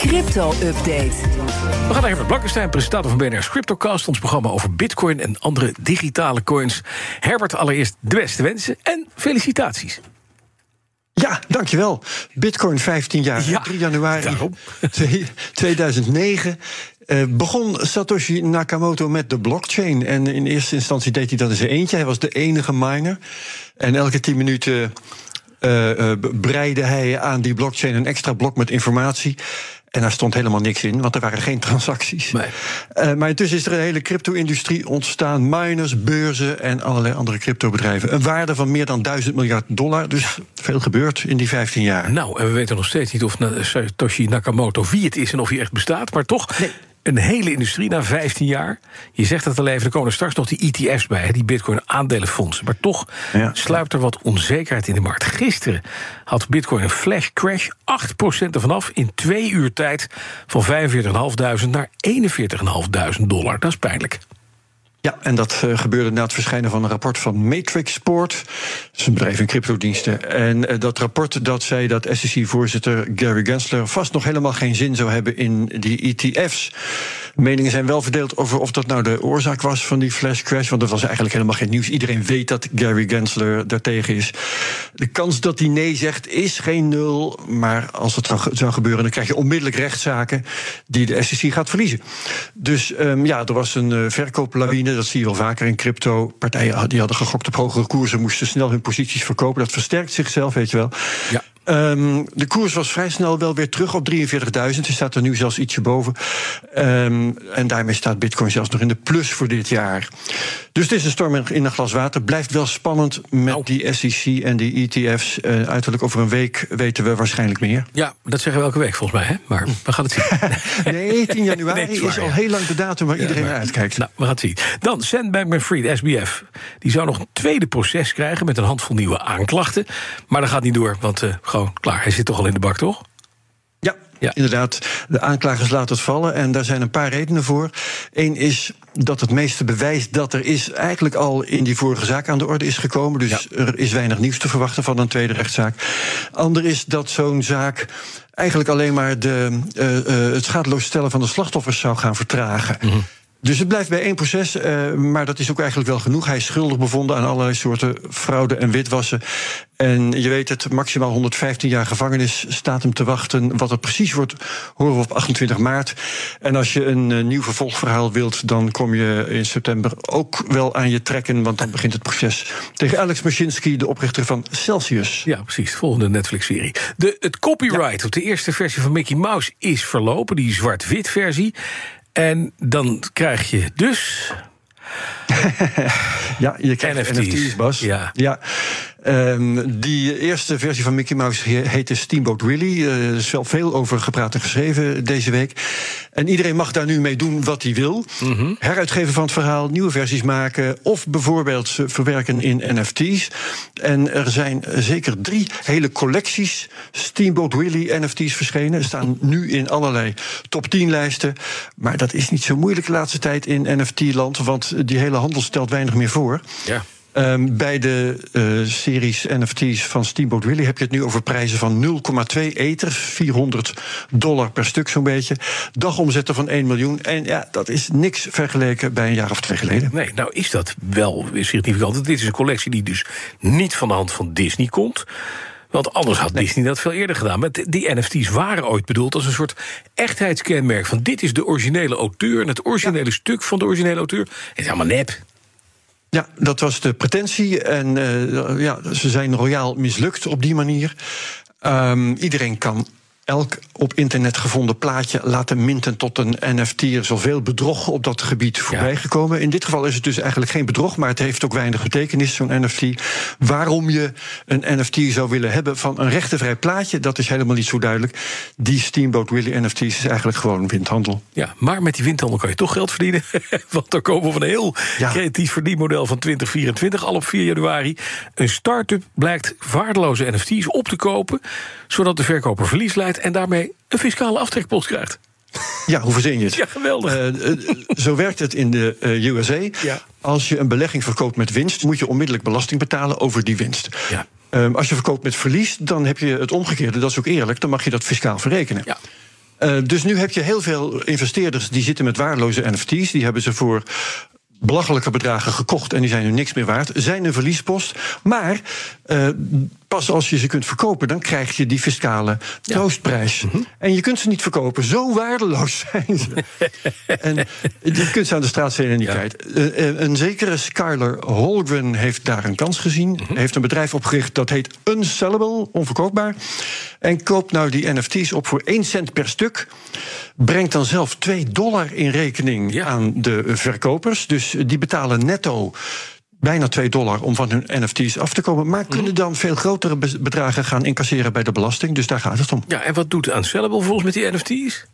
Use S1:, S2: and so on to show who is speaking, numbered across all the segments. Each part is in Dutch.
S1: Crypto-update.
S2: We gaan naar Herbert Blankenstein, presentator van BNR's Cryptocast... ons programma over bitcoin en andere digitale coins. Herbert, allereerst de beste wensen en felicitaties.
S3: Ja, dankjewel. Bitcoin 15 jaar,
S2: Ja,
S3: 3 januari
S2: daarom.
S3: twee- 2009. eh, begon Satoshi Nakamoto met de blockchain. En in eerste instantie deed hij dat in zijn eentje. Hij was de enige miner. En elke 10 minuten eh, eh, breide hij aan die blockchain een extra blok met informatie. En daar stond helemaal niks in, want er waren geen transacties.
S2: Nee.
S3: Eh, maar intussen is er een hele crypto-industrie ontstaan. Miners, beurzen en allerlei andere cryptobedrijven. Een waarde van meer dan 1000 miljard dollar. Dus veel gebeurd in die 15 jaar.
S2: Nou, en we weten nog steeds niet of Satoshi Nakamoto wie het is... en of hij echt bestaat, maar toch... Een hele industrie na 15 jaar. Je zegt het al even, er komen straks nog die ETF's bij, hè, die Bitcoin aandelenfondsen. Maar toch
S3: Ja.
S2: sluipt er wat onzekerheid in de markt. Gisteren had Bitcoin een flash crash, 8% ervan af in twee uur tijd van 45.500 naar 41.500 dollar. Dat is pijnlijk.
S3: Ja, en dat eh, gebeurde na het verschijnen van een rapport van Matrix Sport. Dat is een bedrijf in cryptodiensten. En eh, dat rapport dat zei dat SEC-voorzitter Gary Gensler vast nog helemaal geen zin zou hebben in die ETF's. Meningen zijn wel verdeeld over of dat nou de oorzaak was van die flash crash. Want dat was eigenlijk helemaal geen nieuws. Iedereen weet dat Gary Gensler daartegen is. De kans dat hij nee zegt is geen nul. Maar als het zou- gebeuren, dan krijg je onmiddellijk rechtszaken die de SEC gaat verliezen. Dus ehm, ja, er was een eh, verkooplawine. Dat zie je wel vaker in crypto. Partijen die hadden gegokt op hogere koersen, moesten snel hun posities verkopen. Dat versterkt zichzelf, weet je wel.
S2: Ja.
S3: Ehm, de koers was vrij snel wel weer terug op 43.000. Hij staat er nu zelfs ietsje boven. Ehm, en daarmee staat Bitcoin zelfs nog in de plus voor dit jaar. Dus het is een storm in een glas water. Blijft wel spannend met
S2: Nou.
S3: die SEC en die ETF's. Eh, uiterlijk over een week weten we waarschijnlijk meer.
S2: Ja, dat zeggen we elke week volgens mij, hè? maar we gaan het zien.
S3: Nee, 10 januari
S2: Nee, is
S3: al heel lang de datum waar iedereen
S2: maar-
S3: naar uitkijkt.
S2: Nou, we gaan het zien. Dan Sam Bankman-Fried, SBF. Die zou nog een tweede proces krijgen met een handvol nieuwe aanklachten. Maar dat gaat niet door, want eh, gewoon klaar. Hij zit toch al in de bak, toch?
S3: Ja,
S2: Ja.
S3: inderdaad. De aanklagers laten het vallen. En daar zijn een paar redenen voor. Eén is dat het meeste bewijs dat er is... eigenlijk al in die vorige zaak aan de orde is gekomen. Dus er is weinig nieuws te verwachten van een tweede rechtszaak. Ander is dat zo'n zaak eigenlijk alleen maar de, eh, eh, het schadeloos stellen van de slachtoffers zou gaan vertragen. Dus het blijft bij één proces, eh, maar dat is ook eigenlijk wel genoeg. Hij is schuldig bevonden aan allerlei soorten fraude en witwassen. En je weet het, maximaal 115 jaar gevangenis staat hem te wachten. Wat het precies wordt, horen we op 28 maart. En als je een eh, nieuw vervolgverhaal wilt, dan kom je in september ook wel aan je trekken. Want dan begint het proces tegen Alex Mashinsky, de oprichter van Celsius.
S2: Ja, precies. Volgende Netflix-serie. De, het copyright op de eerste versie van Mickey Mouse is verlopen. Die zwart-wit versie. En dan krijg je dus...
S3: Ja, je krijgt
S2: NFT's.
S3: NFT's, Bas.
S2: Ja.
S3: ja. Ehm, die eerste versie van Mickey Mouse he- heette Steamboat Willie. Eh, Er is wel veel over gepraat en geschreven deze week. En iedereen mag daar nu mee doen wat hij wil. Heruitgeven van het verhaal, nieuwe versies maken... of bijvoorbeeld verwerken in NFT's. En er zijn zeker drie hele collecties Steamboat Willie NFT's verschenen. Er staan nu in allerlei top 10 lijsten. Maar dat is niet zo moeilijk de laatste tijd in NFT-land... want die hele handel stelt weinig meer voor.
S2: Ja.
S3: Ehm, bij de eh, series NFT's van Steamboat Willie heb je het nu over prijzen van 0,2 ether, 400 dollar per stuk zo'n beetje. Dagomzetten van 1 miljoen. En ja, dat is niks vergeleken bij een jaar of twee geleden.
S2: Nee, nou is dat wel significant. Dit is een collectie die dus niet van de hand van Disney komt. Want anders had Disney dat veel eerder gedaan. Maar die NFT's waren ooit bedoeld als een soort echtheidskenmerk. Van dit is de originele auteur en het originele stuk van de originele auteur. Het is allemaal nep.
S3: Ja, dat was de pretentie. En eh, ja, ze zijn royaal mislukt op die manier. Ehm, iedereen kan elk op internet gevonden plaatje laten minten tot een NFT. Er is al veel bedrog op dat gebied voorbij gekomen. In dit geval is het dus eigenlijk geen bedrog, maar het heeft ook weinig betekenis, zo'n NFT. Waarom je een NFT zou willen hebben van een rechtenvrij plaatje, dat is helemaal niet zo duidelijk. Die Steamboat Willie NFT's is eigenlijk gewoon windhandel.
S2: Ja, maar met die windhandel kan je toch geld verdienen. Want dan komen we van een heel creatief verdienmodel van 2024, al op 4 januari. Een start-up blijkt waardeloze NFT's op te kopen, zodat de verkoper verlies leidt en daarmee een fiscale aftrekpost krijgt.
S3: Ja, hoe verzin je het?
S2: Ja, geweldig.
S3: Uh, zo werkt het in de uh, USA.
S2: Ja.
S3: Als je een belegging verkoopt met winst, moet je onmiddellijk belasting betalen over die winst.
S2: Ja.
S3: Um, als je verkoopt met verlies, dan heb je het omgekeerde. Dat is ook eerlijk, dan mag je dat fiscaal verrekenen.
S2: Ja.
S3: Uh, dus nu heb je heel veel investeerders die zitten met waardeloze NFT's. Die hebben ze voor belachelijke bedragen gekocht en die zijn nu niks meer waard. Zijn een verliespost. Maar uh, pas als je ze kunt verkopen, dan krijg je die fiscale troostprijs.
S2: Mhm.
S3: En je kunt ze niet verkopen. Zo waardeloos zijn ze. en je kunt ze aan de straat zetten en niet
S2: Ja.
S3: kwijt. Uh, uh, een zekere Skyler Holgren heeft daar een kans gezien.
S2: Mhm.
S3: Heeft een bedrijf opgericht dat heet Unsellable, onverkoopbaar. En koopt nou die NFT's op voor 1 cent per stuk. Brengt dan zelf 2 dollar in rekening
S2: Ja.
S3: aan de verkopers. Dus die betalen netto bijna 2 dollar om van hun NFT's af te komen. Maar kunnen dan veel grotere be- bedragen gaan incasseren bij de belasting. Dus daar gaat het om.
S2: Ja, en wat doet Unsellable volgens met die NFT's?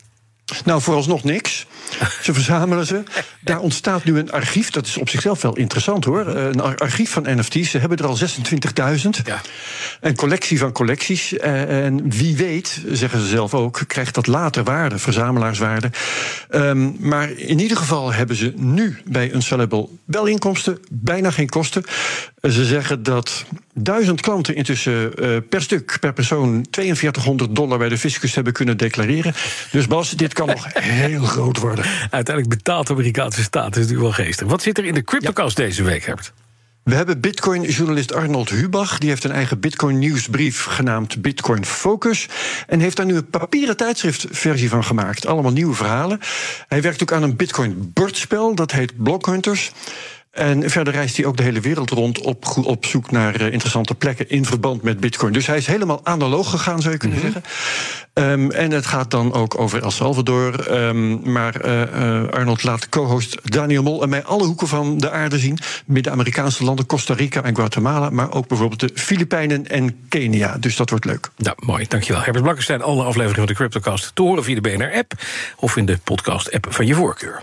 S3: Nou, vooralsnog niks. Ze verzamelen ze. Daar ontstaat nu een archief. Dat is op zichzelf wel interessant hoor. Eh, Een ar- archief van NFT's. Ze hebben er al 26.000.
S2: Ja.
S3: Een collectie van collecties. Eh, En wie weet, zeggen ze zelf ook, krijgt dat later waarde, verzamelaarswaarde. Ehm, maar in ieder geval hebben ze nu bij Unsellable wel inkomsten, bijna geen kosten. Ze zeggen dat duizend klanten intussen eh, per stuk, per persoon, 4200 dollar bij de fiscus hebben kunnen declareren. Dus Bas, dit kan nog heel groot worden.
S2: Uiteindelijk betaalt de Amerikaanse staat. Dat is natuurlijk wel geestig. Wat zit er in de CryptoCast deze week, Herbert?
S3: We hebben Bitcoin-journalist Arnold Hubach. Die heeft een eigen Bitcoin-nieuwsbrief genaamd Bitcoin Focus. En heeft daar nu een papieren tijdschriftversie van gemaakt. Allemaal nieuwe verhalen. Hij werkt ook aan een Bitcoin-bordspel. Dat heet Blockhunters. En verder reist hij ook de hele wereld rond op, op zoek naar eh, interessante plekken in verband met Bitcoin. Dus hij is helemaal analoog gegaan, zou je kunnen zeggen. Ehm, en het gaat dan ook over El Salvador. Ehm, maar eh, eh, Arnold laat co-host Daniel Mol en mij alle hoeken van de aarde zien. Midden-Amerikaanse landen, Costa Rica en Guatemala. Maar ook bijvoorbeeld de Filipijnen en Kenia. Dus dat wordt leuk.
S2: Nou, mooi, dankjewel. Herbert Blankenstein, alle afleveringen van de CryptoCast te horen via de BNR-app... of in de podcast-app van je voorkeur.